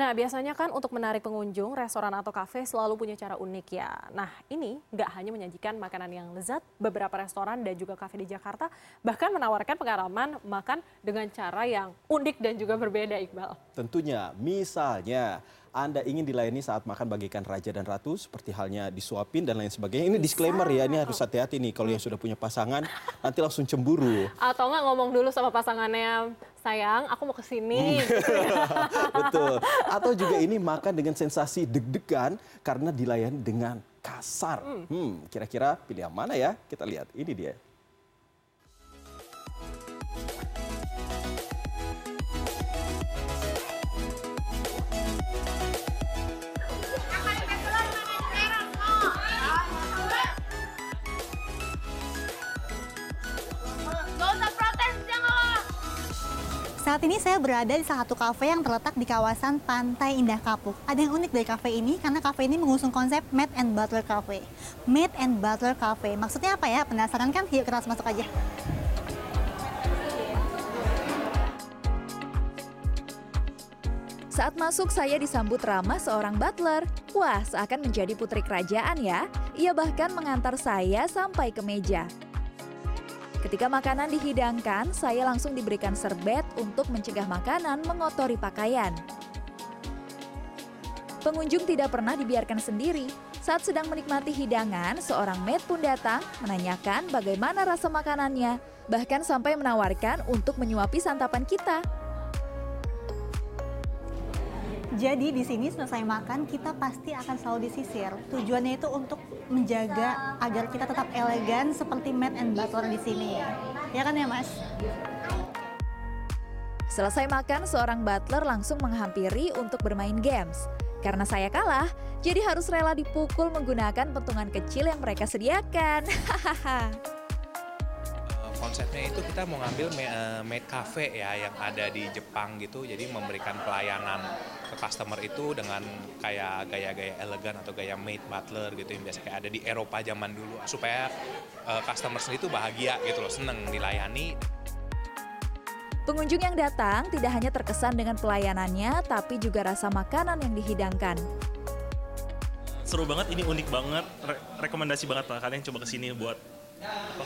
Nah, biasanya kan untuk menarik pengunjung, restoran atau kafe selalu punya cara unik ya. Nah, ini nggak hanya menyajikan makanan yang lezat, beberapa restoran dan juga kafe di Jakarta bahkan menawarkan pengalaman makan dengan cara yang unik dan juga berbeda, Iqbal. Tentunya, misalnya anda ingin dilayani saat makan bagikan raja dan ratu seperti halnya disuapin dan lain sebagainya. Ini disclaimer ya, ini harus hati-hati nih kalau yang sudah punya pasangan nanti langsung cemburu. Atau nggak ngomong dulu sama pasangannya, sayang aku mau ke sini. gitu ya. Betul. Atau juga ini makan dengan sensasi deg-degan karena dilayani dengan kasar. Hmm, kira-kira pilih yang mana ya? Kita lihat, ini dia. Saat ini saya berada di salah satu kafe yang terletak di kawasan Pantai Indah Kapuk. Ada yang unik dari kafe ini karena kafe ini mengusung konsep Made and Butler Cafe. Made and Butler Cafe. Maksudnya apa ya? Penasaran kan? Yuk kita langsung masuk aja. Saat masuk saya disambut ramah seorang butler. Wah, seakan menjadi putri kerajaan ya. Ia bahkan mengantar saya sampai ke meja. Ketika makanan dihidangkan, saya langsung diberikan serbet untuk mencegah makanan mengotori pakaian. Pengunjung tidak pernah dibiarkan sendiri. Saat sedang menikmati hidangan, seorang maid pun datang menanyakan bagaimana rasa makanannya, bahkan sampai menawarkan untuk menyuapi santapan kita. Jadi di sini selesai makan kita pasti akan selalu disisir. Tujuannya itu untuk menjaga agar kita tetap elegan seperti Made and Butler di sini. Ya kan ya Mas? Selesai makan, seorang butler langsung menghampiri untuk bermain games. Karena saya kalah, jadi harus rela dipukul menggunakan pentungan kecil yang mereka sediakan. Hahaha. Konsepnya itu kita mau ngambil eh, maid cafe ya yang ada di Jepang gitu. Jadi memberikan pelayanan ke customer itu dengan kayak gaya-gaya elegan atau gaya maid butler gitu. Yang biasa kayak ada di Eropa zaman dulu. Supaya eh, customer sendiri tuh bahagia gitu loh seneng dilayani. Pengunjung yang datang tidak hanya terkesan dengan pelayanannya, tapi juga rasa makanan yang dihidangkan. seru banget ini unik banget. Re- rekomendasi banget lah. Kalian coba ke sini buat apa,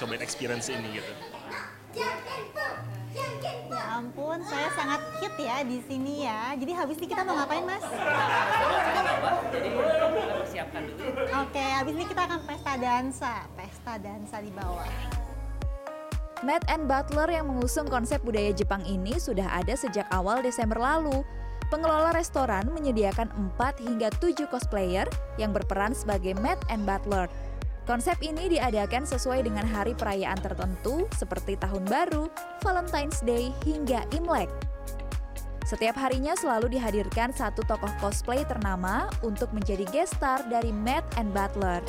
cobain experience ini gitu Ya ampun, saya sangat hit ya di sini ya. Jadi habis ini kita mau ngapain Mas? Oke, habis ini kita akan pesta dansa. Pesta dansa di bawah. Matt and Butler yang mengusung konsep budaya Jepang ini sudah ada sejak awal Desember lalu. Pengelola restoran menyediakan 4 hingga 7 cosplayer yang berperan sebagai Matt and Butler. Konsep ini diadakan sesuai dengan hari perayaan tertentu seperti Tahun Baru, Valentine's Day, hingga Imlek. Setiap harinya selalu dihadirkan satu tokoh cosplay ternama untuk menjadi guest star dari Matt and Butler.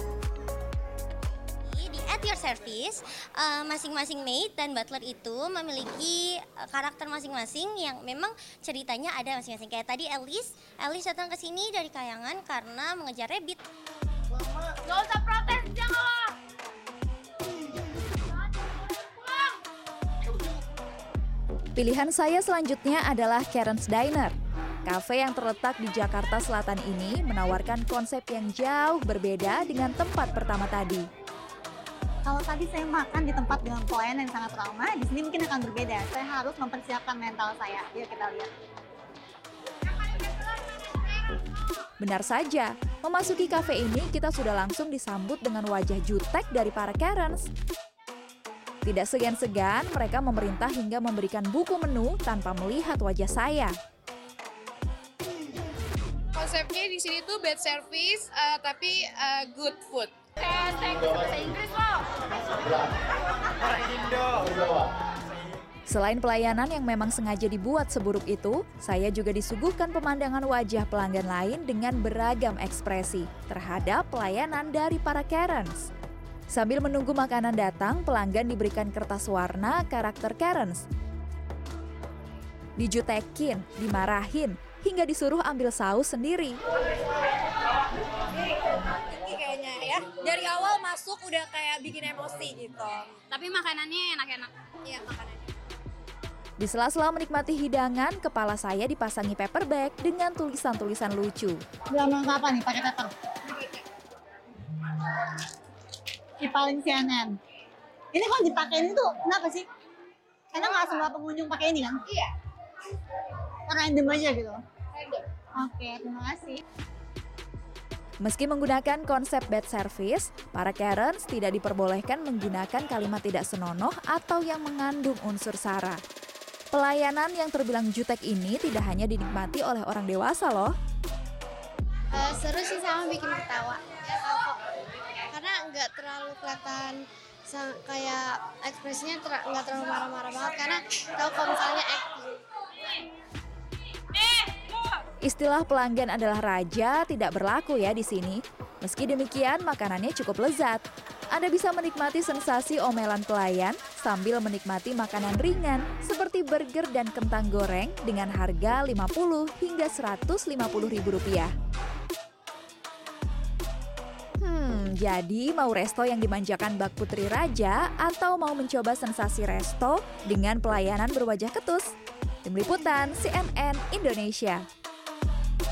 Di At Your Service, eh, masing-masing maid dan butler itu memiliki eh, karakter masing-masing yang memang ceritanya ada masing-masing. Kayak tadi Alice, Alice datang ke sini dari kayangan karena mengejar rabbit. Gak usah protes, jangan Pilihan saya selanjutnya adalah Karen's Diner. Cafe yang terletak di Jakarta Selatan ini menawarkan konsep yang jauh berbeda dengan tempat pertama tadi. Kalau tadi saya makan di tempat dengan pelayanan yang sangat ramah, di sini mungkin akan berbeda. Saya harus mempersiapkan mental saya. Yuk kita lihat. Benar saja, memasuki cafe ini kita sudah langsung disambut dengan wajah jutek dari para Karens. Tidak segan-segan, mereka memerintah hingga memberikan buku menu tanpa melihat wajah saya. konsepnya di sini tuh bad service eh, tapi eh, good food. bahasa Inggris loh. Selain pelayanan yang memang sengaja dibuat seburuk itu, saya juga disuguhkan pemandangan wajah pelanggan lain dengan beragam ekspresi terhadap pelayanan dari para Karens. Sambil menunggu makanan datang, pelanggan diberikan kertas warna karakter Karens. Dijutekin, dimarahin, hingga disuruh ambil saus sendiri. Tinggi kayaknya ya. Dari awal masuk udah kayak bikin emosi gitu. Tapi makanannya enak-enak. Iya makanannya. Di sela-sela menikmati hidangan, kepala saya dipasangi paper bag dengan tulisan-tulisan lucu. Bilang apa nih pakai paper? Di paling CNN. Ini kalau dipakai itu kenapa sih? Karena nggak semua pengunjung pakai ini kan? Iya, Random aja gitu. random. Oke, terima kasih. Meski menggunakan konsep bed service, para Karens tidak diperbolehkan menggunakan kalimat tidak senonoh atau yang mengandung unsur sara. Pelayanan yang terbilang jutek ini tidak hanya dinikmati oleh orang dewasa loh. Eh, seru sih sama bikin ketawa. Karena nggak terlalu kelihatan kayak ekspresinya ter- nggak terlalu marah-marah banget karena tahu kalau misalnya acting. Istilah pelanggan adalah raja tidak berlaku ya di sini. Meski demikian, makanannya cukup lezat. Anda bisa menikmati sensasi omelan pelayan sambil menikmati makanan ringan seperti burger dan kentang goreng dengan harga 50 hingga 150 ribu rupiah. Hmm, jadi mau resto yang dimanjakan bak putri raja atau mau mencoba sensasi resto dengan pelayanan berwajah ketus? Tim Liputan CNN Indonesia.